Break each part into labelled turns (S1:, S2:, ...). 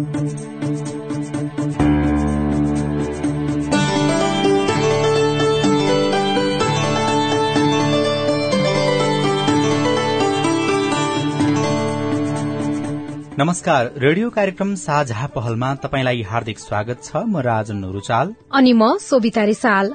S1: नमस्कार रेडियो कार्यक्रम साझा पहलमा तपाईँलाई हार्दिक स्वागत छ। म राजन रुचाल
S2: अनि म सोभिता रिसाल।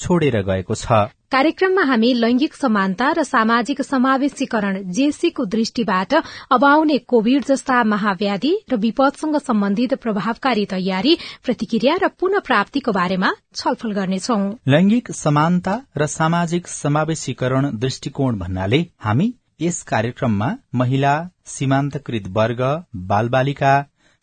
S1: छोडेर गएको छ।
S2: कार्यक्रममा हामी लैंगिक समानता र सामाजिक समावेशीकरण जेसीको दृष्टिबाट अब आउने कोविड जस्ता महाव्याधि र विपदसँग सम्बन्धित प्रभावकारी तयारी प्रतिक्रिया र पुनः प्राप्तिको बारेमा छलफल गर्नेछौ।
S1: लैंगिक समानता र सामाजिक समावेशीकरण दृष्टिकोण भन्नाले हामी यस कार्यक्रममा महिला सीमान्तकृत वर्ग बालबालिका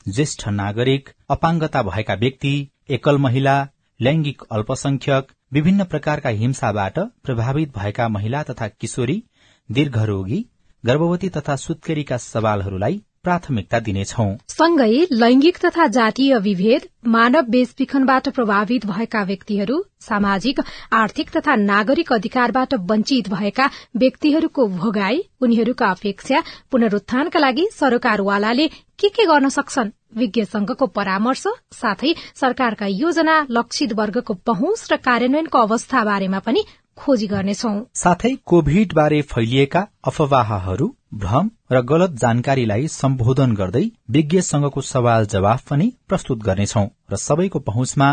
S1: ज्येष्ठ नागरिक अपाङ्गता भएका व्यक्ति एकल महिला लैंगिक अल्पसंख्यक विभिन्न प्रकारका हिंसाबाट प्रभावित भएका महिला तथा किशोरी दीर्घरोगी गर्भवती तथा सुत्केरीका सवालहरूलाई प्राथमिकता दिनेछौ।
S2: सँगै लैंगिक तथा जातीय विभेद मानव बेचबिखनबाट प्रभावित भएका व्यक्तिहरू सामाजिक आर्थिक तथा नागरिक अधिकारबाट वञ्चित भएका व्यक्तिहरूको भोगाई उनीहरूका अपेक्षा पुनरुत्थानका लागि सरकारवालाले के के गर्न सक्छन्? विज्ञ संघको परामर्श साथै सरकारका योजना लक्षित वर्गको पहुँच र कार्यान्वयनको अवस्था बारेमा पनि खोजी गर्नेछौ।
S1: साथै कोभिड बारे फैलिएका अफवाहहरू भ्रम र गलत जानकारीलाई सम्बोधन गर्दै विज्ञ संघको सवाल जवाफ पनि प्रस्तुत गर्नेछौ र सबैको पहुँचमा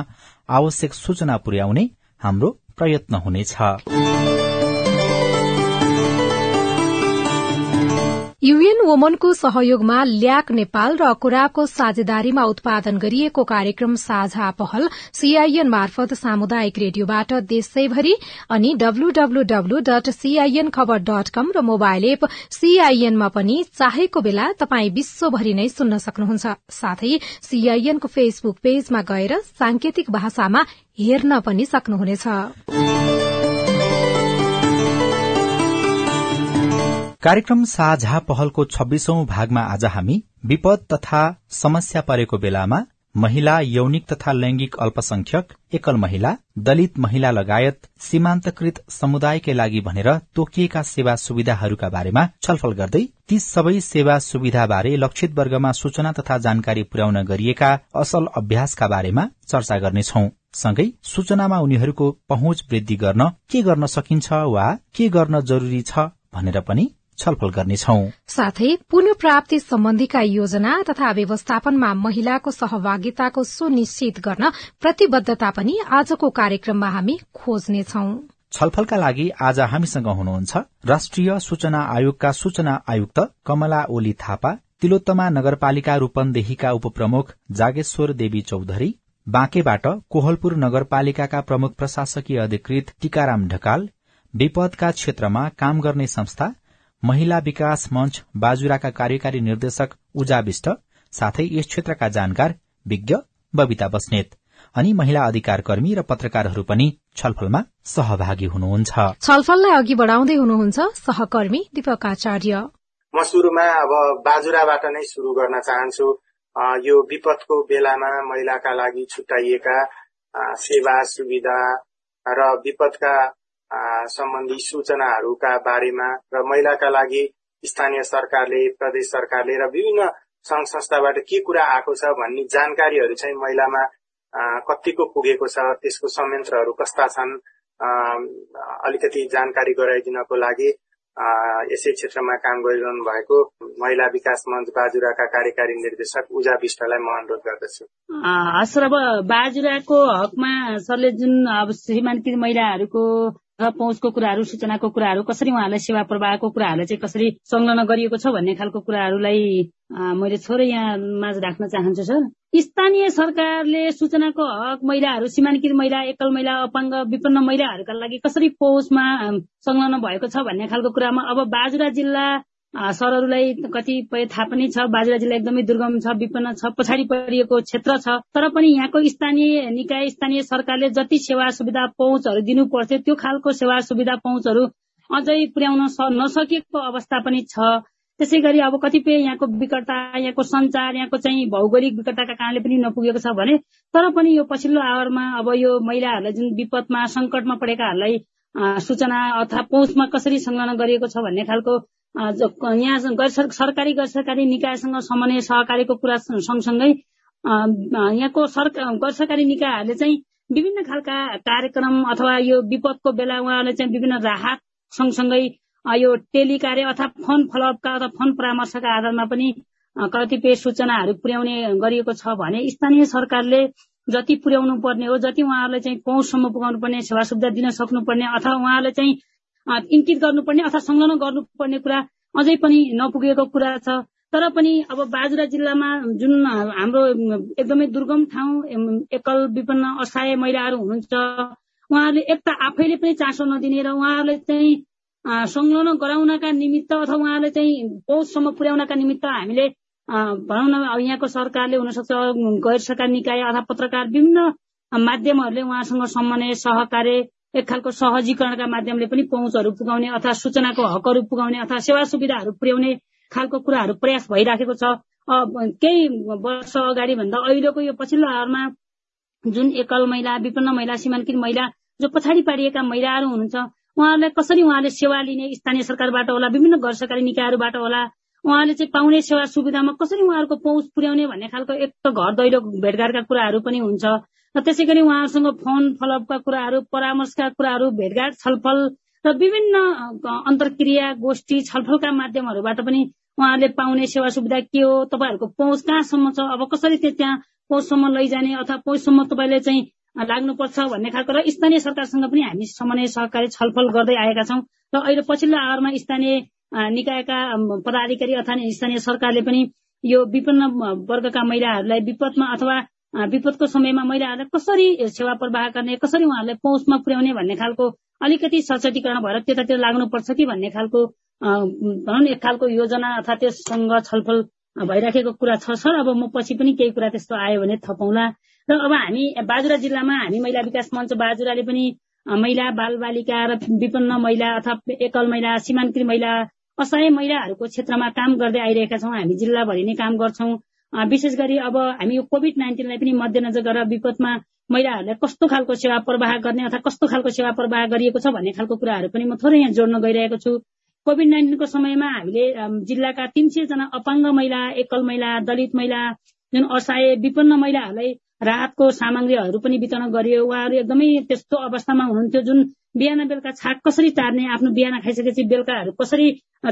S1: आवश्यक सूचना पुर्याउने हाम्रो प्रयत्न हुनेछ।
S2: युएन वोमनको सहयोगमा ल्याक नेपाल र कुराको साझेदारीमा उत्पादन गरिएको कार्यक्रम साझा पहल सीआईएन मार्फत सामुदायिक रेडियोबाट देशैभरि अनि W W W dot CIN khabar dot com र मोबाइल एप सीआईएनमा पनि चाहेको बेला तपाई विश्वभरि नै सुन्न सक्नुहुन्छ। साथै सीआईएनको फेसबुक पेजमा गएर सांकेतिक भाषामा हेर्न पनि सक्नुहुनेछ।
S1: कार्यक्रम साझा पहलको छब्बीसौं भागमा आज हामी विपद तथा समस्या परेको बेलामा महिला यौनिक तथा लैंगिक अल्पसंख्यक एकल महिला दलित महिला लगायत सीमान्तकृत समुदायकै लागि भनेर तोकिएका सेवा सुविधाहरूका बारेमा छलफल गर्दै ती सबै सेवा सुविधाबारे लक्षित वर्गमा सूचना तथा जानकारी पुर्याउन गरिएका असल अभ्यासका बारेमा चर्चा गर्नेछौ। सँगै सूचनामा उनीहरूको पहुँच वृद्धि गर्न के गर्न सकिन्छ वा के गर्न जरूरी छ भनेर पनि छलफल गर्नेछौ।
S2: साथै पुनः प्राप्ति सम्बन्धीका योजना तथा व्यवस्थापनमा महिलाको सहभागिताको सुनिश्चित गर्न प्रतिबद्धता पनि आजको कार्यक्रममा हामी खोज्नेछौ।
S1: छलफलका लागि आज हामीसँग हुनुहुन्छ राष्ट्रिय सूचना आयोगका सूचना आयुक्त कमला ओली थापा तिलोत्तमा नगरपालिका रूपन्देहीका उपप्रमुख जागेश्वर देवी चौधरी बाँकेबाट कोहलपुर नगरपालिकाका प्रमुख प्रशासकीय अधिकृत टीकाराम ढकाल विपदका क्षेत्रमा काम गर्ने संस्था महिला विकास मंच बाजुराका कार्यकारी निर्देशक उजा विष्ट साथै यस क्षेत्रका जानकार विज्ञ बबिता बस्नेत अनि महिला अधिकार कर्मी र पत्रकारहरू पनि छलफलमा सहभागी हुनुहुन्छ।
S2: छलफललाई अघि बढाउँदै हुनुहुन्छ सहकर्मी दीपक आचार्य
S3: म सुरुमा अब बाजुराबाट नै शुरू गर्न चाहन्छु। यो विपदको बेलामा महिलाका लागि छुट्याइएका सेवा सुविधा र विपदका सम्बन्धी सूचनाहरूका बारेमा र महिलाका लागि स्थानीय सरकारले प्रदेश सरकारले र विभिन्न संघ संस्थाबाट के कुरा आएको छ भन्ने जानकारीहरू चाहिँ महिलामा कतिको पुगेको छ त्यसको संयन्त्रहरू कस्ता छन् अलिकति जानकारी गराइदिनको लागि यसै क्षेत्रमा काम गरिरहनु भएको महिला विकास मञ्च बाजुराका कार्यकारी निर्देशक उजा विष्टलाई म अनुरोध गर्दछु।
S4: हस् अब बाजुराको हकमा सरले जुन अब सीमान्तकृत महिलाहरूको पहुँचको कुराहरू सूचनाको कुराहरू कसरी उहाँलाई सेवा प्रवाहको कुराहरूलाई चाहिँ कसरी संलग्न गरिएको छ भन्ने खालको कुराहरूलाई मैले थोरै यहाँ माझ राख्न चाहन्छु सर। स्थानीय सरकारले सूचनाको हक महिलाहरू सीमान्तकृत महिला एकल महिला अपाङ्ग विपन्न महिलाहरूका लागि कसरी पहुँचमा संलग्न भएको छ भन्ने खालको कुरामा अब बाजुरा जिल्ला सरहरूलाई कतिपय थाहा पनि छ बाजुरा जिल्ला एकदमै दुर्गम छ विपन्न छ पछाडि परिएको क्षेत्र छ। तर पनि यहाँको स्थानीय निकाय स्थानीय सरकारले जति सेवा सुविधा पहुँचहरू दिनु पर्थ्यो त्यो खालको सेवा सुविधा पहुँचहरू अझै पुर्याउन नसकेको अवस्था पनि छ। त्यसै गरी अब कतिपय यहाँको विकटता यहाँको संचार यहाँको चाहिँ भौगोलिक विकटताका कारणले पनि नपुगेको छ भने तर पनि यो पछिल्लो आवरमा अब यो महिलाहरूलाई जुन विपदमा सङ्कटमा परेकाहरूलाई सूचना अथवा पहुँचमा कसरी संलग्न गरिएको छ भन्ने खालको यहाँ सरकारी गैर सरकारी निकायसँग समन्वय सहकारीको कुरा सँगसँगै यहाँको गैर सरकारी निकायहरूले चाहिँ विभिन्न खालका कार्यक्रम अथवा यो विपदको बेला उहाँहरूले चाहिँ विभिन्न राहत सँगसँगै यो टेली कार्य अथवा फोन फलोअपका अथवा फोन परामर्शका आधारमा पनि कतिपय सूचनाहरू पुर्याउने गरिएको छ भने स्थानीय सरकारले जति पुर्याउनु पर्ने हो जति उहाँहरूले चाहिँ पहुँचसम्म पुगाउनु पर्ने सेवा सुविधा दिन सक्नुपर्ने अथवा उहाँहरूले चाहिँ इङ्कित गर्नुपर्ने अथवा संलग्न गर्नुपर्ने कुरा अझै पनि नपुगेको कुरा छ। तर पनि अब बाजुरा जिल्लामा जुन हाम्रो एकदमै दुर्गम ठाउँ एकल विपन्न असहाय महिलाहरू हुनुहुन्छ उहाँहरूले एक त आफैले पनि चासो नदिने र उहाँहरूले चाहिँ संलग्न गराउनका निमित्त अथवा उहाँहरूले चाहिँ पहुँचसम्म पुर्याउनका निमित्त हामीले भनौँ न अब यहाँको सरकारले हुनसक्छ गैर सरकार निकाय अथवा पत्रकार विभिन्न माध्यमहरूले उहाँसँग समन्वय सहकार्य एक खालको सहजीकरणका माध्यमले पनि पहुँचहरू पुगाउने अथवा सूचनाको हकहरू पुगाउने अथवा सेवा सुविधाहरू पुर्याउने खालको कुराहरू प्रयास भइराखेको छ। केही वर्ष अगाडि भन्दा अहिलेको यो पछिल्लो हारमा जुन एकल महिला विपन्न महिला सीमाङ्कित महिला जो पछाडि पारिएका महिलाहरू हुनुहुन्छ उहाँहरूलाई कसरी उहाँले सेवा लिने स्थानीय सरकारबाट होला विभिन्न गैर सरकारी निकायहरूबाट होला उहाँले चाहिँ पाउने सेवा सुविधामा कसरी उहाँहरूको पहुँच पुर्याउने भन्ने खालको एक त घर दैलो भेटघाटका कुराहरू पनि हुन्छ। र त्यसै गरी उहाँहरूसँग फोन फलोअपका कुराहरू परामर्शका कुराहरू भेटघाट छलफल र विभिन्न अन्तर्क्रिया गोष्ठी छलफलका माध्यमहरूबाट पनि उहाँहरूले पाउने सेवा सुविधा के हो तपाईँहरूको पहुँच कहाँसम्म छ अब कसरी त्यहाँ पहुँचसम्म लैजाने अथवा पहुँचसम्म तपाईँले चाहिँ लाग्नुपर्छ भन्ने खालको र स्थानीय सरकारसँग पनि हामी समन्वय सहकारी छलफल गर्दै आएका छौँ र अहिले पछिल्लो आवरमा स्थानीय निकायका पदाधिकारी अथवा स्थानीय सरकारले पनि यो विपन्न वर्गका महिलाहरूलाई विपदमा अथवा विपदको समयमा महिलाहरूलाई कसरी सेवा प्रवाह गर्ने कसरी उहाँहरूलाई पहुँचमा पुर्याउने भन्ने खालको अलिकति सचेतीकरण भएर त्यतातिर लाग्नुपर्छ कि भन्ने खालको भनौँ न एक खालको योजना अथवा त्यससँग छलफल भइराखेको कुरा छ सर। अब म पछि पनि केही कुरा त्यस्तो आयो भने थपौँला र अब हामी बाजुरा जिल्लामा हामी महिला विकास मञ्च बाजुराले पनि महिला बाल बालिका र विपन्न महिला अथवा एकल महिला सीमान्तकृत महिला असहाय महिलाहरूको क्षेत्रमा काम गर्दै आइरहेका छौँ। हामी जिल्लाभरि नै काम गर्छौँ। विशेष गरी अब हामी यो कोभिड नाइन्टिनलाई पनि मध्यनजर गरेर विपदमा महिलाहरूलाई कस्तो खालको सेवा प्रवाह गर्ने अथवा कस्तो खालको सेवा प्रवाह गरिएको छ भन्ने खालको कुराहरू पनि म थोरै यहाँ जोड्न गइरहेको छु। कोभिड नाइन्टिनको समयमा हामीले जिल्लाका तिन सयजना अपाङ्ग महिला एकल महिला दलित महिला जुन असहाय विपन्न महिलाहरूलाई राहतको सामग्रीहरू पनि वितरण गरियो। उहाँहरू एकदमै त्यस्तो अवस्थामा हुनुहुन्थ्यो जुन बिहान बेलुका छाक कसरी टार्ने आफ्नो बिहान खाइसकेपछि बेलुकाहरू कसरी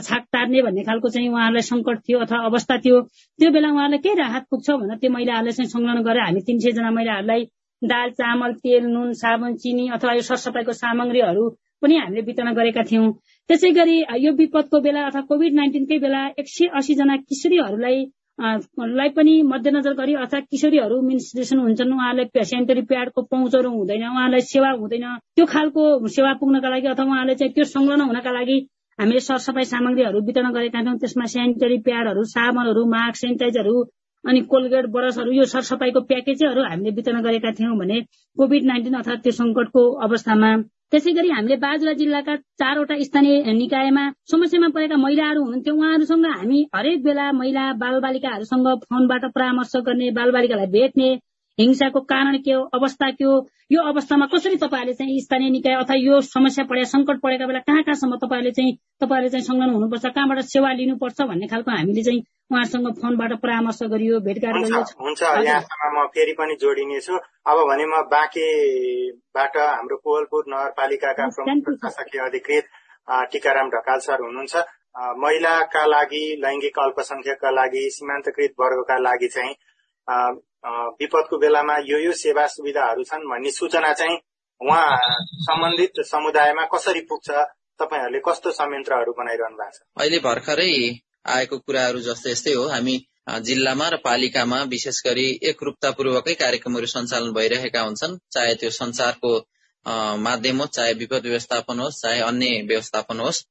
S4: छाक टार्ने भन्ने खालको चाहिँ उहाँहरूलाई सङ्कट थियो अथवा अवस्था थियो। त्यो बेला उहाँहरूलाई केही राहत पुग्छ भनेर त्यो महिलाहरूलाई चाहिँ संलग्न गरेर हामी तिन सयजना महिलाहरूलाई दाल चामल तेल नुन साबुन चिनी अथवा यो सरसफाइको सामग्रीहरू पनि हामीले वितरण गरेका थियौँ। त्यसै गरी यो विपदको बेला अथवा कोभिड नाइन्टिनकै बेला एक सय असीजना किशोरीहरूलाई लाई पनि मध्यनजर गरी अर्थात् किशोरीहरू मिनिस्ट्रेसन हुन्छन् उहाँलाई सेनिटरी प्याडको पहुँचहरू हुँदैन उहाँलाई सेवा हुँदैन। त्यो खालको सेवा पुग्नका लागि अथवा उहाँले चाहिँ त्यो संलग्न हुनका लागि हामीले सरसफाइ सामग्रीहरू वितरण गरेका थियौँ। त्यसमा सेनिटरी प्याडहरू साबुनहरू मास्क सेनिटाइजरहरू अनि कोलगेट ब्रसहरू यो सरसफाइको प्याकेजहरू हामीले वितरण गरेका थियौँ भने कोभिड नाइन्टिन अर्थात् त्यो सङ्कटको अवस्थामा त्यसै गरी हामीले बाजुरा जिल्लाका चारवटा स्थानीय निकायमा समस्यामा परेका महिलाहरू हुनुहुन्थ्यो। उहाँहरूसँग हामी हरेक बेला महिला बालबालिकाहरूसँग फोनबाट परामर्श गर्ने बालबालिकालाई भेट्ने हिंसाको कारण के हो अवस्था के हो यो अवस्थामा कसरी तपाईँहरूले चाहिँ स्थानीय निकाय अथवा यो समस्या पढे सङ्कट परेका बेला कहाँ कहाँसम्म तपाईँहरूले चाहिँ तपाईँहरूले चाहिँ संलग्न हुनुपर्छ कहाँबाट सेवा लिनुपर्छ भन्ने खालको हामीले चाहिँ उहाँहरूसँग फोनबाट परामर्श गरियो भेटघाट गरियो।
S3: हुन्छ यहाँसँग म फेरि पनि जोडिनेछु अब भने म बाँकेबाट हाम्रो कोवलपुर नगरपालिकाका प्रमुख प्रशासकीय अधिकृत टिकाराम ढकाल सर हुनुहुन्छ। महिलाका लागि लैङ्गिक अल्पसंख्यकका लागि सीमान्तकृत वर्गका लागि चाहिँ विपदको बेलामा यो यो सेवा सुविधाहरू छन् भन्ने सूचना चाहिँ उहाँ सम्बन्धित समुदायमा कसरी पुग्छ तपाईँहरूले कस्तो संयन्त्रहरू बनाइरहनु भएको छ?
S5: अहिले भर्खरै आएको कुराहरू जस्तै यस्तै हो। हामी जिल्लामा र पालिकामा विशेष गरी एकरूपतापूर्वकै कार्यक्रमहरू सञ्चालन भइरहेका हुन्छन्। चाहे त्यो संचारको माध्यम होस् चाहे विपद व्यवस्थापन होस् चाहे अन्य व्यवस्थापन होस्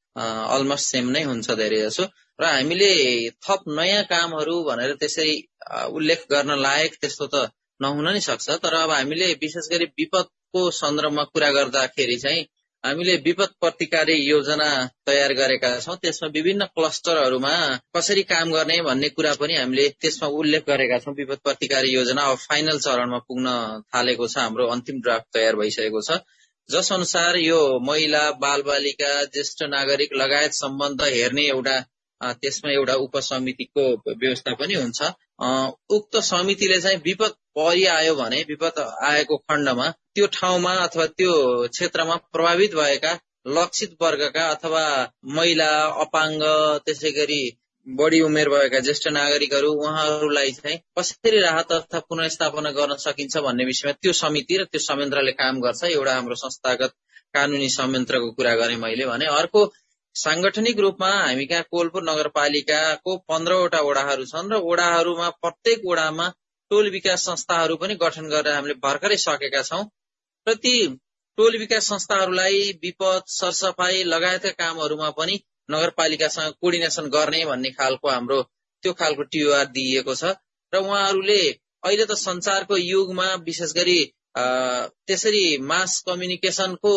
S5: अलमोस्ट सेम नै हुन्छ धेरै जसो र हामीले थप नयाँ कामहरू भनेर त्यसरी उल्लेख गर्न लायक त्यस्तो त नहुन नै सक्छ। तर अब हामीले विशेष गरी विपदको सन्दर्भमा कुरा गर्दाखेरि चाहिँ हामीले विपद प्रतिकारी योजना तयार गरेका छौँ। त्यसमा विभिन्न क्लस्टरहरूमा कसरी काम गर्ने भन्ने कुरा पनि हामीले त्यसमा उल्लेख गरेका छौँ। विपद प्रतिकारी योजना अब फाइनल चरणमा पुग्न थालेको छ हाम्रो अन्तिम ड्राफ्ट तयार भइसकेको छ। जस अनुसार यो महिला बाल बालिका ज्येष्ठ नागरिक लगायत सम्बन्ध हेर्ने एउटा त्यसमा एउटा उपसमितिको व्यवस्था पनि हुन्छ। उक्त समितिले चाहिँ विपद परिआयो भने विपद आएको खण्डमा त्यो ठाउँमा अथवा त्यो क्षेत्रमा प्रभावित भएका लक्षित वर्गका अथवा महिला अपाङ्ग त्यसै गरी बढी उमेर भएका ज्येष्ठ नागरिकहरू उहाँहरूलाई चाहिँ कसरी राहत अथवा पुनस्थापना गर्न सकिन्छ भन्ने विषयमा त्यो समिति र त्यो संयन्त्रले काम गर्छ। एउटा हाम्रो संस्थागत कानूनी संयन्त्रको कुरा गरेँ मैले भने। अर्को सांगठनिक रूपमा हामी कहाँ कोलपुर नगरपालिकाको पन्ध्रवटा ओडाहरू छन् र ओडाहरूमा प्रत्येक ओडामा टोल विकास संस्थाहरू पनि गठन गरेर हामीले भर्खरै सकेका छौँ। र ती टोल विकास संस्थाहरूलाई विपद सरसफाई लगायतका कामहरूमा पनि नगरपालिकासँग कोर्डिनेसन गर्ने भन्ने खालको हाम्रो त्यो खालको टिओआर दिइएको छ र उहाँहरूले अहिले त संचारको युगमा विशेष गरी त्यसरी मास कम्युनिकेसनको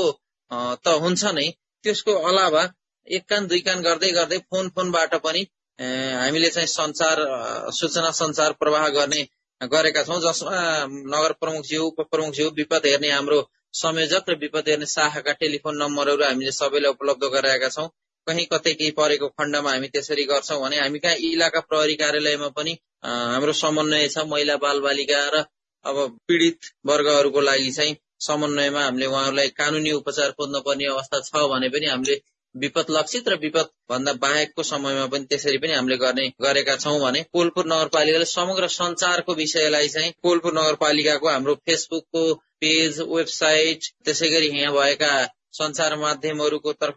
S5: त हुन्छ नै। त्यसको अलावा एक कान दुई कान गर्दै गर्दै फोन फोनबाट पनि हामीले चाहिँ संचार सूचना संचार प्रवाह गर्ने गरेका छौँ जसमा नगर प्रमुखज्यू उप प्रमुखज्यू विपद हेर्ने हाम्रो संयोजक र विपद हेर्ने शाखाका टेलिफोन नम्बरहरू हामीले सबैलाई उपलब्ध गराएका छौँ। कहीँ कतै केही परेको खण्डमा हामी त्यसरी गर्छौँ भने हामी कहाँ इलाका प्रहरी कार्यालयमा पनि हाम्रो समन्वय छ महिला बाल बालिका र अब पीडित वर्गहरूको लागि चाहिँ समन्वयमा हामीले उहाँहरूलाई कानूनी उपचार खोज्न पर्ने अवस्था छ भने पनि हामीले विपद लक्षित र विपद भन्दा बाहेकको समयमा पनि त्यसरी पनि हामीले गर्ने गरेका छौँ भने कोलपुर नगरपालिकाले समग्र संचारको विषयलाई चाहिँ कोलपुर नगरपालिकाको हाम्रो फेसबुकको पेज वेबसाइट त्यसै गरी यहाँ भएका संचार माध्यमहरूको तर्फ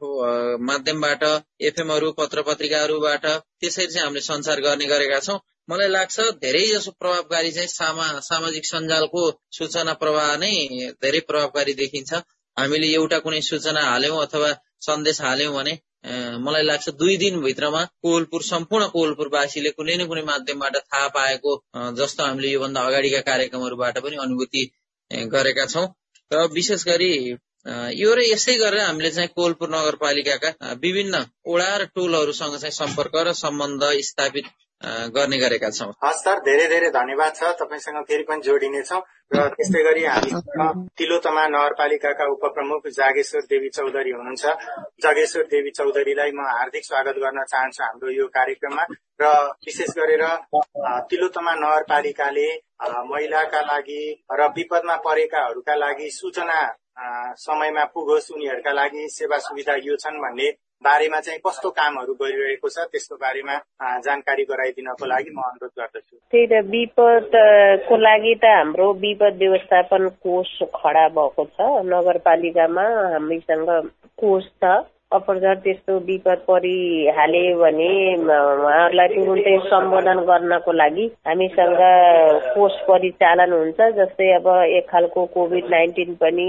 S5: माध्यमबाट एफएमहरू पत्र पत्रिकाहरूबाट त्यसरी चाहिँ हामीले संचार गर्ने गरेका छौँ। मलाई लाग्छ धेरै जसो प्रभावकारी चाहिँ सामा सामाजिक सञ्जालको सूचना प्रवाह नै धेरै प्रभावकारी देखिन्छ। हामीले एउटा कुनै सूचना हाल्यौं अथवा सन्देश हाल्यौं भने मलाई लाग्छ दुई दिनभित्रमा कोलपुर सम्पूर्ण कोलपुरवासीले कुनै न कुनै माध्यमबाट थाहा पाएको जस्तो हामीले योभन्दा अगाडिका कार्यक्रमहरूबाट पनि अनुभूति गरेका छौँ। र विशेष गरी यो र यसै गरेर हामीले चाहिँ कोलपुर नगरपालिकाका विभिन्न ओडा र टोलहरूसँग चाहिँ सम्पर्क र सम्बन्ध स्थापित गर्ने गरेका छौँ।
S3: हस् सर धेरै धेरै धन्यवाद छ। तपाईँसँग फेरि पनि जोडिनेछौँ र त्यस्तै गरी हामी तिलोतमा नगरपालिकाका उपप्रमुख जागेश्वर देवी चौधरी हुनुहुन्छ। जगेश्वर देवी चौधरीलाई म हार्दिक स्वागत गर्न चाहन्छु हाम्रो यो कार्यक्रममा र विशेष गरेर तिलोतमा नगरपालिकाले महिलाका लागि र विपदमा परेकाहरूका लागि सूचना समयमा पुगोस् उनीहरूका लागि सेवा सुविधा यो छन् भन्ने बारेमा चाहिँ कस्तो कामहरू गरिरहेको छ त्यसको बारेमा जानकारी गराइदिनको लागि म अनुरोध गर्दछु।
S6: त्यही त विपदको लागि त हाम्रो विपद व्यवस्थापन कोष खडा भएको छ। नगरपालिकामा हामीसँग कोष छ। अपरझर त्यस्तो विपद परिहाले भने उहाँहरूलाई तुरुन्तै सम्बोधन गर्नको लागि हामीसँग कोष परिचालन हुन्छ जस्तै अब एक खालको कोभिड नाइन्टिन पनि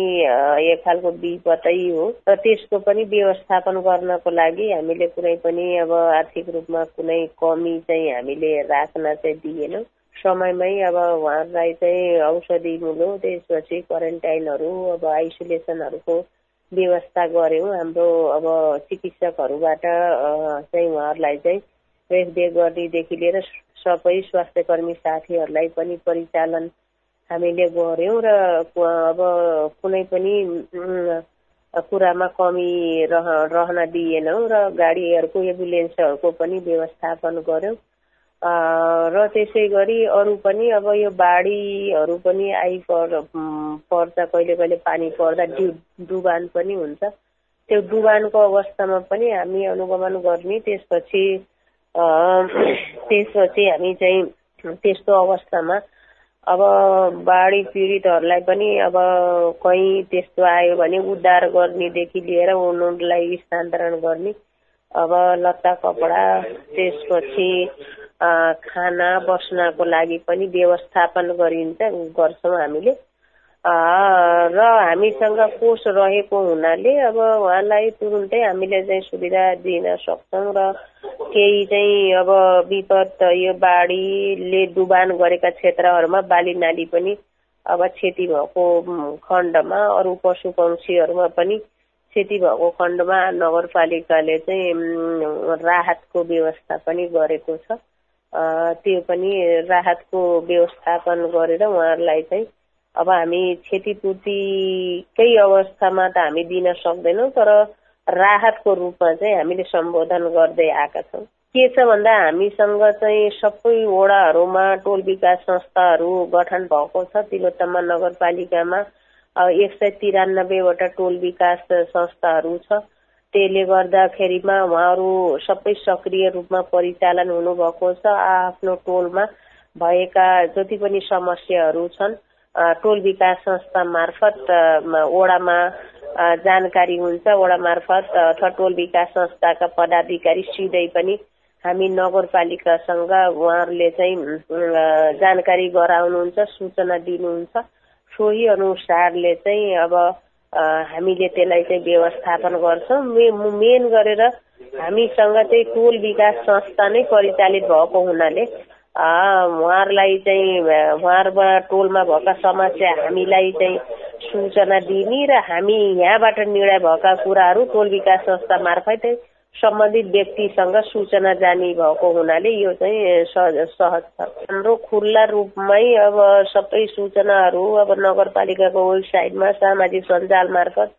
S6: एक खालको विपदै हो। र त्यसको पनि व्यवस्थापन गर्नको लागि हामीले कुनै पनि अब आर्थिक रूपमा कुनै कमी चाहिँ हामीले राख्न चाहिँ दिएनौँ। समयमै अब उहाँहरूलाई चाहिँ औषधि मुलो त्यसपछि क्वारेन्टाइनहरू अब आइसोलेसनहरूको व्यवस्था गऱ्यौँ हाम्रो अब चिकित्सकहरूबाट चाहिँ उहाँहरूलाई चाहिँ रेखदेख गर्नेदेखि लिएर सबै स्वास्थ्य कर्मी साथीहरूलाई पनि परिचालन हामीले गऱ्यौँ र अब कुनै पनि कुरामा कमी रह रहन दिएनौँ र गाडीहरूको एम्बुलेन्सहरूको पनि व्यवस्थापन गऱ्यौँ र त्यसै गरी अरू पनि अब यो बाढीहरू पनि आइपर पर्छ कहिले कहिले पानी पर्दा डु डुबान पनि हुन्छ। त्यो डुबानको अवस्थामा पनि हामी अनुगमन गर्ने त्यसपछि त्यसपछि हामी चाहिँ त्यस्तो अवस्थामा अब बाढी पीडितहरूलाई पनि अब कहीँ त्यस्तो आयो भने उद्धार गर्नेदेखि लिएर उनीहरूलाई स्थानान्तरण गर्ने अब लत्ता कपडा त्यसपछि खाना बस्नको लागि पनि व्यवस्थापन गरिन्छ गर्छौँ हामीले। र हामीसँग कोष रहेको हुनाले अब उहाँलाई तुरुन्तै हामीले चाहिँ सुविधा दिन सक्छौँ र केही चाहिँ अब विपद यो बाढीले डुबान गरेका क्षेत्रहरूमा बाली नाली पनि अब क्षति भएको खण्डमा अरू पशु पक्षीहरूमा पनि क्षति भएको खण्डमा नगरपालिकाले चाहिँ राहतको व्यवस्था पनि गरेको छ। त्यो पनि राहतको व्यवस्थापन गरेर उहाँहरूलाई चाहिँ अब हामी क्षतिपूर्तिकै अवस्थामा त हामी दिन सक्दैनौँ तर राहतको रूपमा चाहिँ हामीले सम्बोधन गर्दै आएका छौँ। के छ भन्दा हामीसँग चाहिँ सबै वडाहरूमा टोल विकास संस्थाहरू गठन भएको छ। तिलोत्तमा नगरपालिकामा एक सय तिरानब्बेवटा टोल विकास संस्थाहरू छ। त्यसले गर्दाखेरिमा उहाँहरू सबै सक्रिय रूपमा परिचालन हुनुभएको छ। आफ्नो टोलमा भएका जति पनि समस्याहरू छन् टोल विकास संस्था मार्फत वडामा जानकारी हुन्छ। वडा मार्फत अथवा टोल विकास संस्थाका पदाधिकारी सिधै पनि हामी नगरपालिकासँग उहाँहरूले चाहिँ जानकारी गराउनुहुन्छ सूचना दिनुहुन्छ। सोही अनुसारले चाहिँ अब हामीले त्यसलाई चाहिँ व्यवस्थापन गर्छौँ। मेन गरेर हामीसँग चाहिँ टोल विकास संस्था नै परिचालित भएको हुनाले उहाँहरूलाई चाहिँ उहाँहरूमा टोलमा भएका समस्या हामीलाई चाहिँ सूचना दिने र हामी यहाँबाट निर्णय भएका कुराहरू टोल विकास संस्था मार्फतै सम्बन्धित व्यक्तिसँग सूचना जाने भएको हुनाले यो चाहिँ सहज छ। हाम्रो खुल्ला रूपमै अब सबै सूचनाहरू अब नगरपालिकाको वेबसाइटमा सामाजिक सञ्जाल मार्फत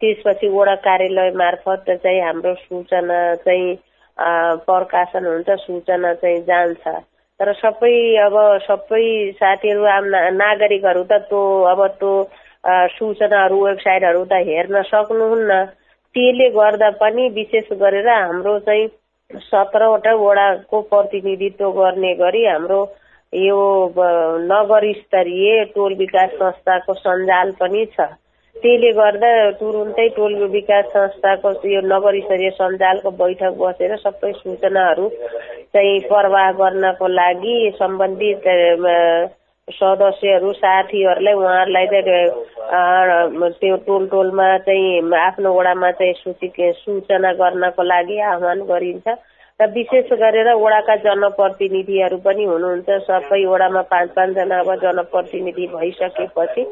S6: त्यसपछि वडा कार्यालय मार्फत चाहिँ हाम्रो सूचना चाहिँ प्रकाशन हुन्छ सूचना चाहिँ जान्छ। तर सबै अब सबै साथीहरू नागरिकहरू त त्यो अब त्यो सूचनाहरू वेबसाइटहरू त हेर्न सक्नुहुन्न। त्यसले गर्दा पनि विशेष गरेर हाम्रो चाहिँ सत्रवटा वडाको प्रतिनिधित्व गर्ने गरी हाम्रो यो नगर स्तरीय टोल विकास संस्थाको सञ्जाल पनि छ। त्यसले गर्दा तुरुन्तै टोल विकास संस्थाको यो नगर स्तरीय सञ्जालको बैठक बसेर सबै सूचनाहरू चाहिँ प्रवाह गर्नको लागि सम्बन्धित सदस्यहरू साथीहरूलाई उहाँहरूलाई चाहिँ त्यो टोल टोलमा चाहिँ आफ्नो वडामा चाहिँ सूचित सूचना गर्नको लागि आह्वान गरिन्छ। र विशेष गरेर वडाका जनप्रतिनिधिहरू पनि हुनुहुन्छ। सबै वडामा पाँच पाँचजना अब जनप्रतिनिधि भइसकेपछि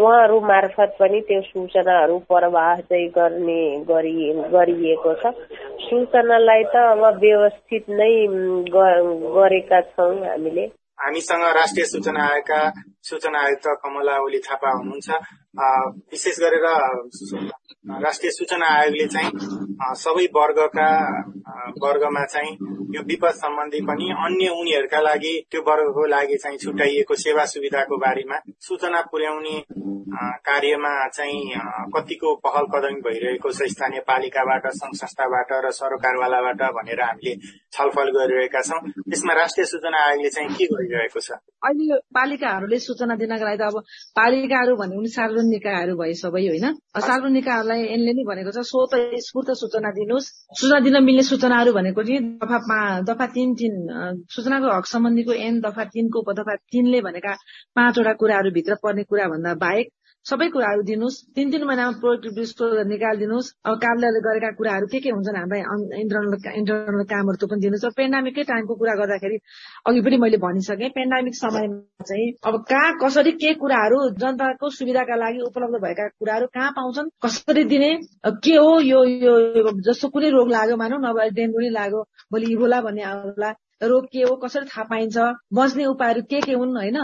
S6: उहाँहरू मार्फत पनि त्यो सूचनाहरू प्रवाह चाहिँ गर्ने गरिएको छ। सूचनालाई त अब व्यवस्थित नै गरेका छौँ हामीले।
S3: हामीसँग राष्ट्रिय सूचना आयोगका सूचना आयुक्त कमला ओली थापा हुनुहुन्छ। विशेष गरेर राष्ट्रिय सूचना आयोगले चाहिँ सबै वर्गका वर्गमा चाहिँ यो विपद सम्बन्धी पनि अन्य उनीहरूका लागि त्यो वर्गको लागि चाहिँ छुट्याइएको सेवा सुविधाको बारेमा सूचना पुर्याउने कार्यमा चाहिँ कतिको पहल कदमी भइरहेको छ स्थानीय पालिकाबाट संघ संस्थाबाट र सरकारवालाबाट भनेर हामीले छलफल गरिरहेका छौँ। त्यसमा राष्ट्रिय सूचना आयोगले चाहिँ के गरिरहेको छ?
S7: अहिले पालिकाहरूले सूचना दिनका लागि त अब पालिकाहरू भने सार्वजनिक निकायहरू भए सबै होइन? सार्वजनिक निकायहरूलाई यसले नै भनेको छ स्वत स्फूर्त सूचना दिनुहोस्। सूचना दिन मिल्ने सूचनाहरू भनेको चाहिँ दफा दफा तिन तिन सूचनाको हक सम्बन्धीको एन दफा तिनको दफा तिनले भनेका पाँचवटा कुराहरूभित्र पर्ने कुरा भन्दा बाहेक सबै कुराहरू दिनुहोस्। तिन तिन महिनामा प्रोडक्टिभ स्टोर निकालिदिनुहोस्। अब कार्यालयले गरेका कुराहरू के के हुन्छन् हाम्रा इन्टरनल इन्टरनल कामहरू त्यो पनि दिनुहोस्। पेन्डामिककै टाइमको कुरा गर्दाखेरि अघि पनि मैले भनिसकेँ पेन्डामिक समयमा चाहिँ अब कहाँ कसरी के कुराहरू जनताको सुविधाका लागि उपलब्ध भएका कुराहरू कहाँ पाउँछन् कसरी दिने के हो यो यो जस्तो कुनै रोग लाग्यो मानौ नभए डेङ्गु नै लाग्यो भोलि इभोला भन्ने आउला रोग के हो कसरी थाहा पाइन्छ बच्ने उपायहरू के के हुन् होइन?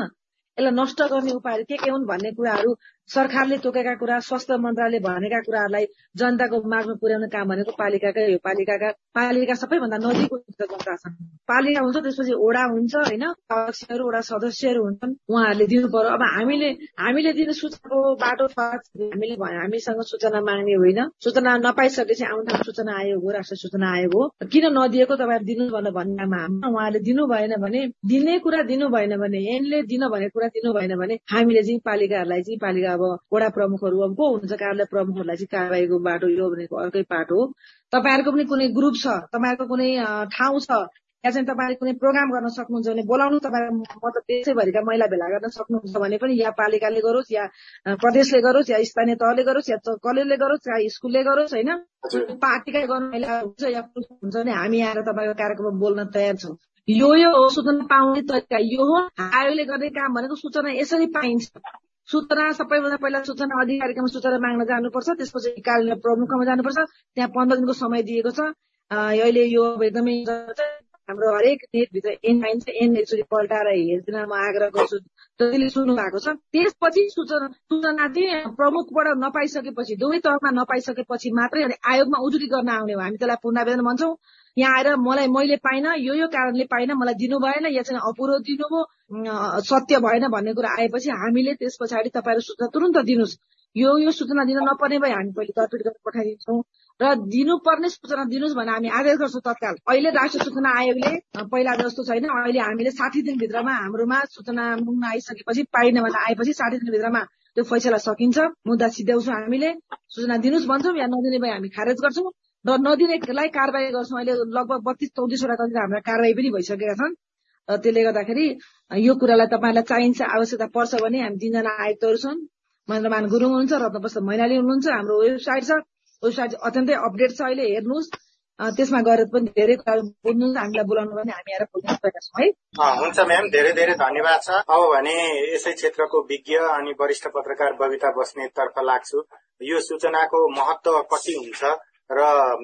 S7: यसलाई नष्ट गर्ने उपायहरू के के हुन् भन्ने कुराहरू सरकारले तोकेका कुरा स्वास्थ्य मन्त्रालयले भनेका कुराहरूलाई जनताको मागमा पुर्याउने काम भनेको पालिकाकै हो। पालिकाका पालिका सबैभन्दा नजिक जनता छन् पालिका हुन्छ त्यसपछि ओडा हुन्छ होइन? अध्यक्षहरू ओडा सदस्यहरू हुन्छन् उहाँहरूले दिनु पर्यो। अब हामीले हामीले दिने सूचनाको बाटो हामीले हामीसँग सूचना माग्ने होइन। सूचना नपाइसकेपछि आउँदा सूचना आयोग हो राष्ट्रिय सूचना आयोग हो। किन नदिएको तपाईँहरू दिनु भनेर भन्नेमा उहाँले दिनु भएन भने दिने कुरा दिनु भएन भने यिनले दिन भने कुरा दिनु भएन भने हामीले चाहिँ पालिकाहरूलाई चाहिँ पालिका अब वडा प्रमुखहरू अब को हुनुहुन्छ कार्यालय प्रमुखहरूलाई चाहिँ कारवाहीको बाटो यो भनेको अर्कै बाटो हो। तपाईँहरूको पनि कुनै ग्रुप छ? तपाईँहरूको कुनै ठाउँ छ? या चाहिँ तपाईँले कुनै प्रोग्राम गर्न सक्नुहुन्छ भने बोलाउनु तपाईँ मतलब देशैभरिका महिला भेला गर्न सक्नुहुन्छ भने पनि या पालिकाले गरोस् या प्रदेशले गरोस् या स्थानीय तहले गरोस् या कलेजले गरोस् या स्कुलले गरोस् होइन? पार्टीकै गर्नु महिला हुन्छ या हुन्छ भने हामी आएर तपाईँको कार्यक्रममा बोल्न तयार छौँ। यो यो सूचना पाउने तरिका। यो हो आयोगले गर्ने काम भनेको सूचना यसरी पाइन्छ। सूचना सबैभन्दा पहिला सूचना अधिकारीकोमा सूचना माग्न जानुपर्छ त्यसपछि कार्यालय प्रमुखमा जानुपर्छ। त्यहाँ पन्ध्र दिनको समय दिएको छ। अहिले यो एकदमै हाम्रो हरेक नेटभित्र एन पाइन्छ एन एकचोटि पल्टाएर हेरिदिन म आग्रह गर्छु। जतिले सुन्नु भएको छ त्यसपछि सूचना सूचना चाहिँ प्रमुखबाट नपाइसकेपछि दुवै तहमा नपाइसकेपछि मात्रै अनि आयोगमा उजुरी गर्न आउने हो। हामी त्यसलाई पुनरावेदन भन्छौँ। यहाँ आएर मलाई मैले पाइनँ यो यो कारणले पाइनँ मलाई दिनु भएन या चाहिँ अपुरो दिनुभयो सत्य भएन भन्ने कुरा आएपछि हामीले त्यस पछाडि तपाईँहरू सूचना तुरन्त दिनुहोस्। यो यो सूचना दिन नपर्ने भए हामी पहिले दर्पित गरेर पठाइदिन्छौँ। र दिनुपर्ने सूचना दिनुहोस् भनेर हामी आदेश गर्छौँ तत्काल। अहिले राष्ट्रिय सूचना आयोगले पहिला जस्तो छैन अहिले हामीले साठी दिनभित्रमा हाम्रोमा सूचना मुग्न आइसकेपछि पाइन भनेर आएपछि साठी दिनभित्रमा त्यो फैसला सकिन्छ। मुद्दा सिध्याउँछौँ हामीले। सूचना दिनुहोस् भन्छौँ या नदिने भए हामी खारेज गर्छौँ। नदिनेलाई कारवाही गर्छौँ। अहिले लगभग बत्तीस चौतिसवटा कति हाम्रा कारवाही पनि भइसकेका छन्। र त्यसले गर्दाखेरि यो कुरालाई तपाईँलाई चाहिन्छ आवश्यकता पर्छ भने हामी तिनजना आयुक्तहरू छन्। महेन्द्रमान गुरुङ हुनुहुन्छ रत्नप्रसाद मैनाली हुनुहुन्छ हाम्रो वेबसाइट छ। वेबसाइट अत्यन्तै अपडेट छ अहिले हेर्नुहोस्। त्यसमा गएर पनि धेरै कुरा बुझ्नुहुन्छ हामीलाई बोलाउनु भने हामी आएर बोल्न सकेका छौँ
S3: है। हुन्छ म्याम धेरै धेरै धन्यवाद छ। अब भने यसै क्षेत्रको विज्ञ अनि वरिष्ठ पत्रकार बबिता बस्नेतर्फ लाग्छु। यो सूचनाको महत्व कति हुन्छ? र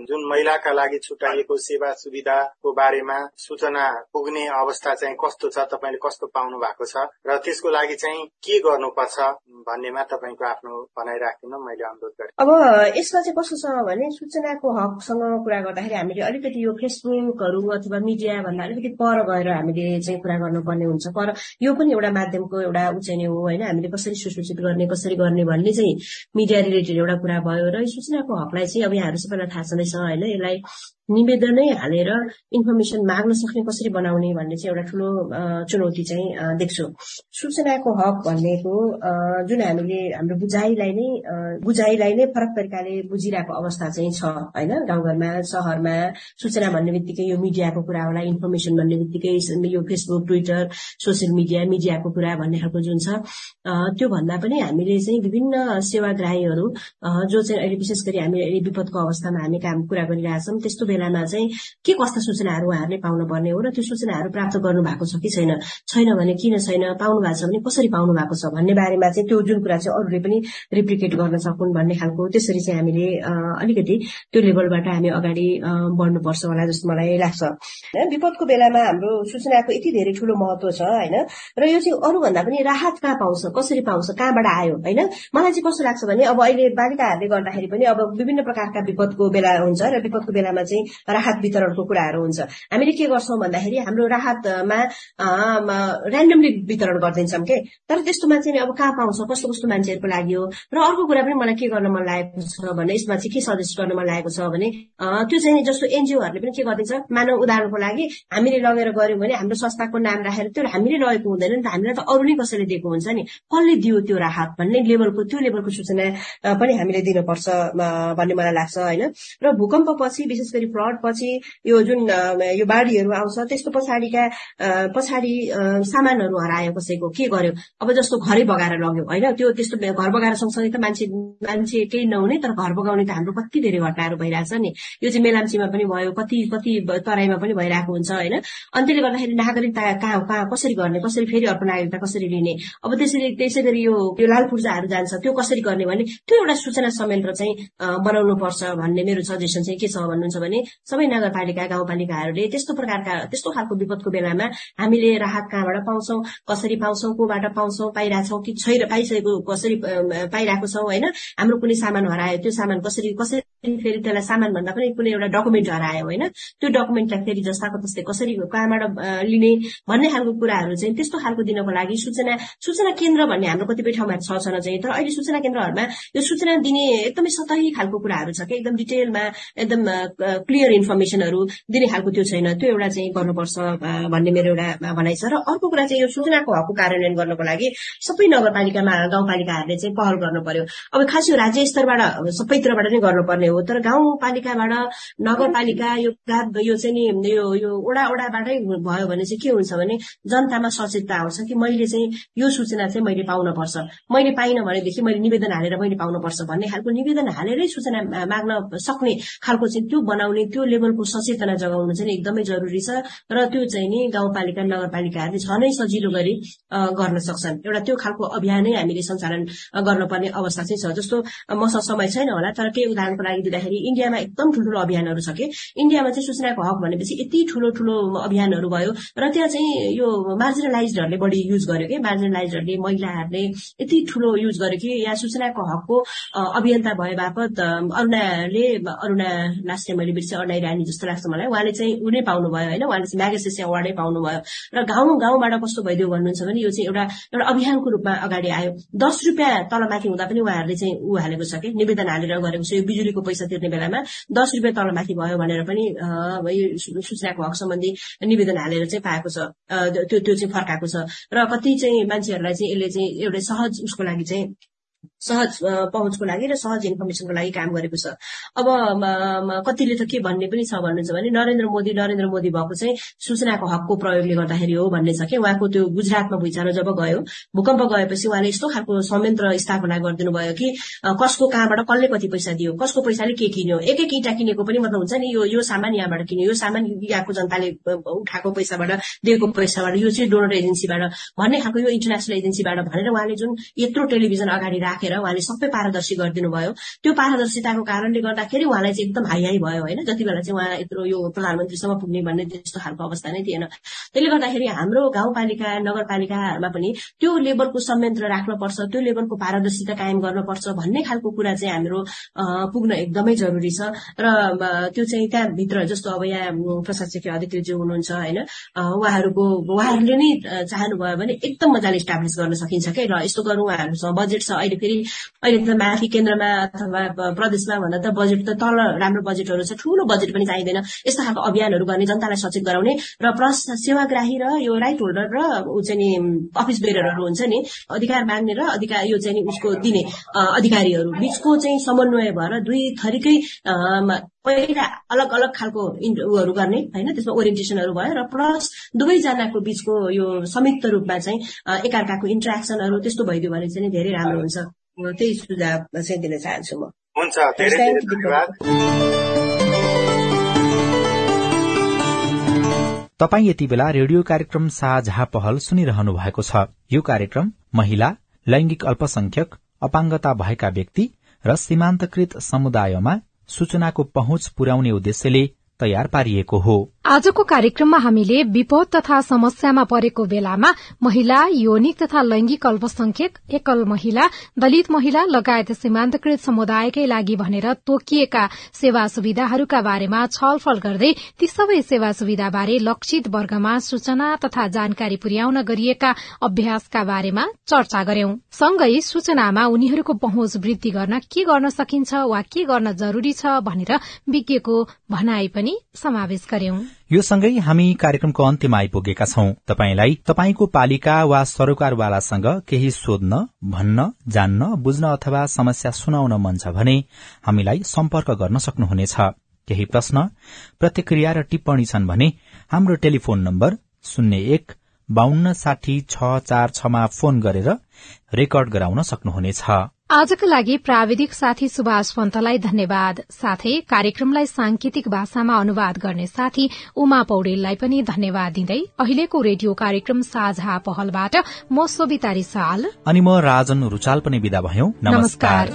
S3: जुन महिलाका लागि छुट्याइएको सेवा सुविधाको बारेमा सूचना पुग्ने अवस्था चाहिँ कस्तो छ तपाईँले कस्तो पाउनु भएको छ र त्यसको लागि चाहिँ के गर्नुपर्छ भन्नेमा तपाईँको आफ्नो भनाइ राखिदिन मैले अनुरोध गरेँ
S8: अब यसमा चाहिँ कस्तो छ भने सूचनाको हकसँग कुरा गर्दाखेरि हामीले अलिकति यो फेसबुकहरू अथवा मिडिया भन्दा अलिकति पर गएर हामीले चाहिँ कुरा गर्नुपर्ने हुन्छ। पर यो पनि एउटा माध्यमको एउटा उचाइने हो होइन? हामीले कसरी सुसूचित गर्ने कसरी गर्ने भन्ने चाहिँ मिडिया रिलेटेड एउटा कुरा भयो र सूचनाको हकलाई चाहिँ अब यहाँहरू सबैलाई थाहा छँदैछ होइन यसलाई निवेदनै हालेर इन्फर्मेसन माग्न सक्ने कसरी बनाउने भन्ने चाहिँ एउटा ठुलो चुनौती चाहिँ देख्छु। सूचनाको हक भन्नेको जुन हामीले हाम्रो बुझाइलाई नै बुझाइलाई नै फरक तरिकाले बुझिरहेको अवस्था चाहिँ छ होइन? गाउँघरमा सहरमा सूचना भन्ने बित्तिकै यो मिडियाको कुरा होला इन्फर्मेसन भन्ने बित्तिकै यो फेसबुक ट्विटर सोसियल मिडिया मिडियाको कुरा भन्ने खालको जुन छ त्यो भन्दा पनि हामीले चाहिँ विभिन्न सेवाग्राहीहरू जो चाहिँ अहिले विशेष गरी हामी अहिले विपदको अवस्थामा हामी काम कुरा गरिरहेछौँ त्यस्तो बेलामा चाहिँ के कस्ता सूचनाहरू उहाँहरूले पाउनु पर्ने हो र त्यो सूचनाहरू प्राप्त गर्नु भएको छ कि छैन? छैन भने किन छैन? पाउनु भएको छ भने कसरी पाउनु भएको छ भन्ने बारेमा चाहिँ त्यो जुन कुरा चाहिँ अरूले पनि रिप्लिकेट गर्न सकुन् भन्ने खालको त्यसरी चाहिँ हामीले अलिकति त्यो लेभलबाट हामी अगाडि बढ्नुपर्छ होला जस्तो मलाई लाग्छ। विपदको बेलामा हाम्रो सूचनाको यति धेरै ठुलो महत्व छ होइन? र यो चाहिँ अरूभन्दा पनि राहत कहाँ पाउँछ? कसरी पाउँछ? कहाँबाट आयो? होइन? मलाई चाहिँ कस्तो लाग्छ भने अब अहिले बालिकाहरूले गर्दाखेरि पनि अब विभिन्न प्रकारका विपदको बेला हुन्छ र विपदको बेलामा चाहिँ राहत वितरणको कुराहरू हुन्छ। हामीले के गर्छौँ भन्दाखेरि हाम्रो राहतमा ऱ्यान्डमली वितरण गरिदिन्छौँ के? तर त्यस्तोमा चाहिँ अब कहाँ पाउँछ? कस्तो कस्तो मान्छेहरूको लागि हो? र अर्को कुरा पनि मलाई के गर्न मन लागेको छ भने यसमा चाहिँ के सजेस्ट गर्न मन लागेको छ भने त्यो चाहिँ जस्तो एनजिओहरूले पनि के गरिदिन्छ? मानव उदाहरणको लागि हामीले लगेर गऱ्यौँ भने हाम्रो संस्थाको नाम राखेर त्यो हामीले लगेको हुँदैन नि त। हामीलाई त अरू नै कसैले दिएको हुन्छ नि? कसले दियो त्यो राहत भन्ने लेभलको त्यो लेभलको सूचना पनि हामीले दिनुपर्छ भन्ने मलाई लाग्छ होइन? र भूकम्प पछि विशेष गरी फ्लड पछि यो जुन यो बाढीहरू आउँछ त्यस्तो पछाडिका पछाडि सामानहरू हरायो कसैको के गर्यो? अब जस्तो घरै बगाएर लग्यो होइन? त्यो त्यस्तो घर बगाएर सँगसँगै त मान्छे मान्छे केही नहुने तर घर बगाउने त हाम्रो कति धेरै घटनाहरू भइरहेछ नि। यो चाहिँ मेलाम्चीमा पनि भयो कति कति तराईमा पनि भइरहेको हुन्छ होइन? अनि त्यसले गर्दाखेरि नागरिकता कहाँ कहाँ कसरी गर्ने? कसरी फेरि अर्को नागरिकता कसरी लिने? अब त्यसरी त्यसै गरी यो यो लाल पूर्जाहरू जान्छ त्यो कसरी गर्ने भने त्यो एउटा सूचना संयन्त्र चाहिँ बनाउनु पर्छ भन्ने मेरो सजेसन चाहिँ के छ भन्नुहुन्छ भने सबै नगरपालिका गाउँपालिकाहरूले त्यस्तो प्रकारका त्यस्तो खालको विपदको बेलामा हामीले राहत कहाँबाट पाउँछौ? कसरी पाउँछौ? कोबाट पाउँछौ? पाइरहेछौ कि छैन पाइसकेको कसरी पाइरहेको छौ होइन? हाम्रो कुनै सामान हरायो त्यो सामान कसरी कसरी फेरि त्यसलाई सामान भन्दा पनि कुनै एउटा डकुमेन्ट हरायो होइन? त्यो डकुमेन्टलाई फेरि जस्ताको त्यस्तै कसरी कहाँबाट लिने भन्ने खालको कुराहरू चाहिँ त्यस्तो खालको दिनको लागि सूचना सूचना केन्द्र भन्ने हाम्रो कतिपय ठाउँमा छ छन चाहिँ तर अहिले सूचना केन्द्रहरूमा यो सूचना दिने एकदमै सतही खालको कुराहरू छ कि एकदम डिटेलमा एकदम क्लियर इन्फर्मेसनहरू दिने खालको त्यो छैन। त्यो एउटा चाहिँ गर्नुपर्छ भन्ने मेरो एउटा भनाइ छ। र अर्को कुरा चाहिँ यो सूचनाको हकको कार्यान्वयन गर्नको लागि सबै नगरपालिकामा गाउँपालिकाहरूले चाहिँ पहल गर्नु पर्यो अब खास यो राज्य स्तरबाट सबैतिरबाट नै गर्नुपर्ने भयो तर गाउँपालिकाबाट नगरपालिका यो यो चाहिँ नि यो यो ओडा ओडाबाटै भयो भने चाहिँ के हुन्छ भने जनतामा सचेतता आउँछ कि मैले चाहिँ यो सूचना चाहिँ मैले पाउन पर्छ मैले पाइनँ भनेदेखि मैले निवेदन हालेर मैले पाउनुपर्छ भन्ने खालको निवेदन हालेरै सूचना माग्न सक्ने खालको चाहिँ त्यो बनाउने त्यो लेभलको सचेतना जगाउनु चाहिँ एकदमै जरुरी छ र त्यो चाहिँ नि गाउँपालिका नगरपालिकाहरूले झनै सजिलो गरी गर्न सक्छन्। एउटा त्यो खालको अभियानै हामीले सञ्चालन गर्नुपर्ने अवस्था चाहिँ छ। जस्तो मसँग समय छैन होला तर केही उदाहरणको लागि दिँदाखेरि इन्डियामा एकदम ठुल्ठुलो अभियानहरू छ कि। इन्डियामा चाहिँ सूचनाको हक भनेपछि यति ठुलो ठुलो अभियानहरू भयो र त्यहाँ चाहिँ यो मार्जिनलाइजहरूले बढी युज गर्यो कि। मार्जिनलाइजहरूले महिलाहरूले यति ठुलो युज गर्यो कि यहाँ सूचनाको हकको अभियन्ता भए बापत अरुणाले अरुणा लास्टले मैले बिर्सेँ अरुणा रानी जस्तो लाग्छ मलाई। उहाँले चाहिँ उनी पाउनुभयो होइन? उहाँले चाहिँ म्यागेसेस अवार्डै पाउनुभयो। र गाउँ गाउँबाट कस्तो भइदियो भन्नुहुन्छ भने यो चाहिँ एउटा एउटा अभियानको रूपमा अगाडि आयो। दस रुपियाँ तलमाथि हुँदा पनि उहाँहरूले चाहिँ ऊ हालेको छ कि? निवेदन हालेर गरेको छ। यो बिजुलीको पैसा तिर्ने बेलामा दस रुपियाँ तलमाथि भयो भनेर पनि सूचनाको हक सम्बन्धी निवेदन हालेर चाहिँ पाएको छ। त्यो त्यो चाहिँ फर्काएको छ। र कति चाहिँ मान्छेहरूलाई चाहिँ यसले चाहिँ एउटा सहज उसको लागि चाहिँ सहज पहुँचको लागि र सहज इन्फर्मेसनको लागि काम गरेको छ। अब कतिले त के भन्ने पनि छ भन्नुहुन्छ भने नरेन्द्र मोदी नरेन्द्र मोदी भएको चाहिँ सूचनाको हकको प्रयोगले गर्दाखेरि हो भन्ने छ कि? उहाँको त्यो गुजरातमा भुइँचालो जब गयो भूकम्प गएपछि उहाँले यस्तो खालको संयन्त्र स्थापना गरिदिनु भयो कि कसको कहाँबाट कसले कति पैसा दियो कसको पैसाले के किन्यो एक एक इँटा किनेको पनि मतलब हुन्छ नि यो यो सामान यहाँबाट किन्यो यो सामान यहाँको जनताले उठाएको पैसाबाट दिएको पैसाबाट यो चाहिँ डोनर एजेन्सीबाट भन्ने खालको यो इन्टरनेसनल एजेन्सीबाट भनेर उहाँले जुन यत्रो टेलिभिजन अगाडि राखेर उहाँले सबै पारदर्शी गरिदिनु भयो त्यो पारदर्शिताको कारणले गर्दाखेरि उहाँलाई चाहिँ एकदम हाई हाई भयो होइन? जति बेला चाहिँ उहाँ यत्रो यो प्रधानमन्त्रीसम्म पुग्ने भन्ने त्यस्तो खालको अवस्था नै थिएन। त्यसले गर्दाखेरि हाम्रो गाउँपालिका नगरपालिकाहरूमा पनि त्यो लेभलको संयन्त्र राख्नुपर्छ त्यो लेभलको पारदर्शिता कायम गर्नुपर्छ भन्ने खालको कुरा चाहिँ हाम्रो पुग्न एकदमै जरुरी छ। र त्यो चाहिँ त्यहाँभित्र जस्तो अब यहाँ शेखर अधिकृतज्यू हुनुहुन्छ होइन? उहाँहरूको उहाँहरूले नै चाहनुभयो भने एकदम मजाले इस्टाब्लिस गर्न सकिन्छ क्या र यस्तो गरौँ उहाँहरूसँग बजेट छ अहिले फेरि अहिले त माथि केन्द्रमा अथवा प्रदेशमा भन्दा त बजेट त तल राम्रो बजेटहरू छ ठुलो बजेट पनि चाहिँदैन। यस्तो खालको अभियानहरू गर्ने जनतालाई सचेत गराउने र प्लस सेवाग्राही र यो राइट होल्डर र ऊ चाहिँ अफिस बेररहरू हुन्छ नि अधिकार माग्ने र अधिकार यो चाहिँ उसको दिने अधिकारीहरू। बीचको चाहिँ समन्वय भएर दुई थरीकै पहिला अलग अलग खालको उहरू गर्ने होइन? त्यसमा ओरिएन्टेसनहरू भयो र प्लस दुवैजनाको बीचको यो संयुक्त रूपमा चाहिँ एकअर्काको इन्ट्रेक्सनहरू त्यस्तो भइदियो भने चाहिँ धेरै राम्रो हुन्छ। त्यही सुझाव चाहिँ दिन चाहन्छु म।
S3: हुन्छ धेरै धेरै धन्यवाद।
S1: तपाई यति बेला रेडियो कार्यक्रम साझा पहल सुनिरहनु भएको छ। यो कार्यक्रम महिला लैंगिक अल्पसंख्यक अपाङ्गता भएका व्यक्ति र सीमान्तकृत समुदायमा सूचनाको पहुँच पुर्याउने उद्देश्यले तयार पारिएको हो।
S2: आजको कार्यक्रममा हामीले विपद तथा समस्यामा परेको बेलामा महिला यौनिक तथा लैंगिक अल्पसंख्यक एकल महिला दलित महिला लगायत सीमान्तकृत समुदायकै लागि भनेर तोकिएका सेवा सुविधाहरूका बारेमा छलफल गर्दै ती सबै सेवा सुविधाबारे लक्षित वर्गमा सूचना तथा जानकारी पुर्याउन गरिएका अभ्यासका बारेमा चर्चा गर्यौं। सँगै सूचनामा उनीहरूको पहुँच वृद्धि गर्न के गर्न सकिन्छ वा के गर्न जरूरी छ भनेर विज्ञको भनाई पनि समावेश गर्यौं।
S1: यो सँगै हामी कार्यक्रमको अन्त्यमा आइपुगेका छौं। तपाईंलाई तपाईंको पालिका वा सरोकारवालासँग केही सोध्न भन्न जान्न बुझ्न अथवा समस्या सुनाउन मन छ भने हामीलाई सम्पर्क गर्न सक्नुहुनेछ। केही प्रश्न प्रतिक्रिया र टिप्पणी छन् भने हाम्रो टेलिफोन नम्बर शून्य एक बान्न साठी छ चार छमा फोन गरेर रेकर्ड गराउन सक्नुहुनेछ।
S2: आजका लागि प्राविधिक साथी सुभाष पन्तलाई धन्यवाद। साथै कार्यक्रमलाई सांकेतिक भाषामा अनुवाद गर्ने साथी उमा पौडेललाई पनि धन्यवाद दिँदै अहिलेको रेडियो कार्यक्रम साझा पहलबाट म सोभिता रिसाल।
S1: अनि म राजन रुचाल पनि विदा भयौं। नमस्कार।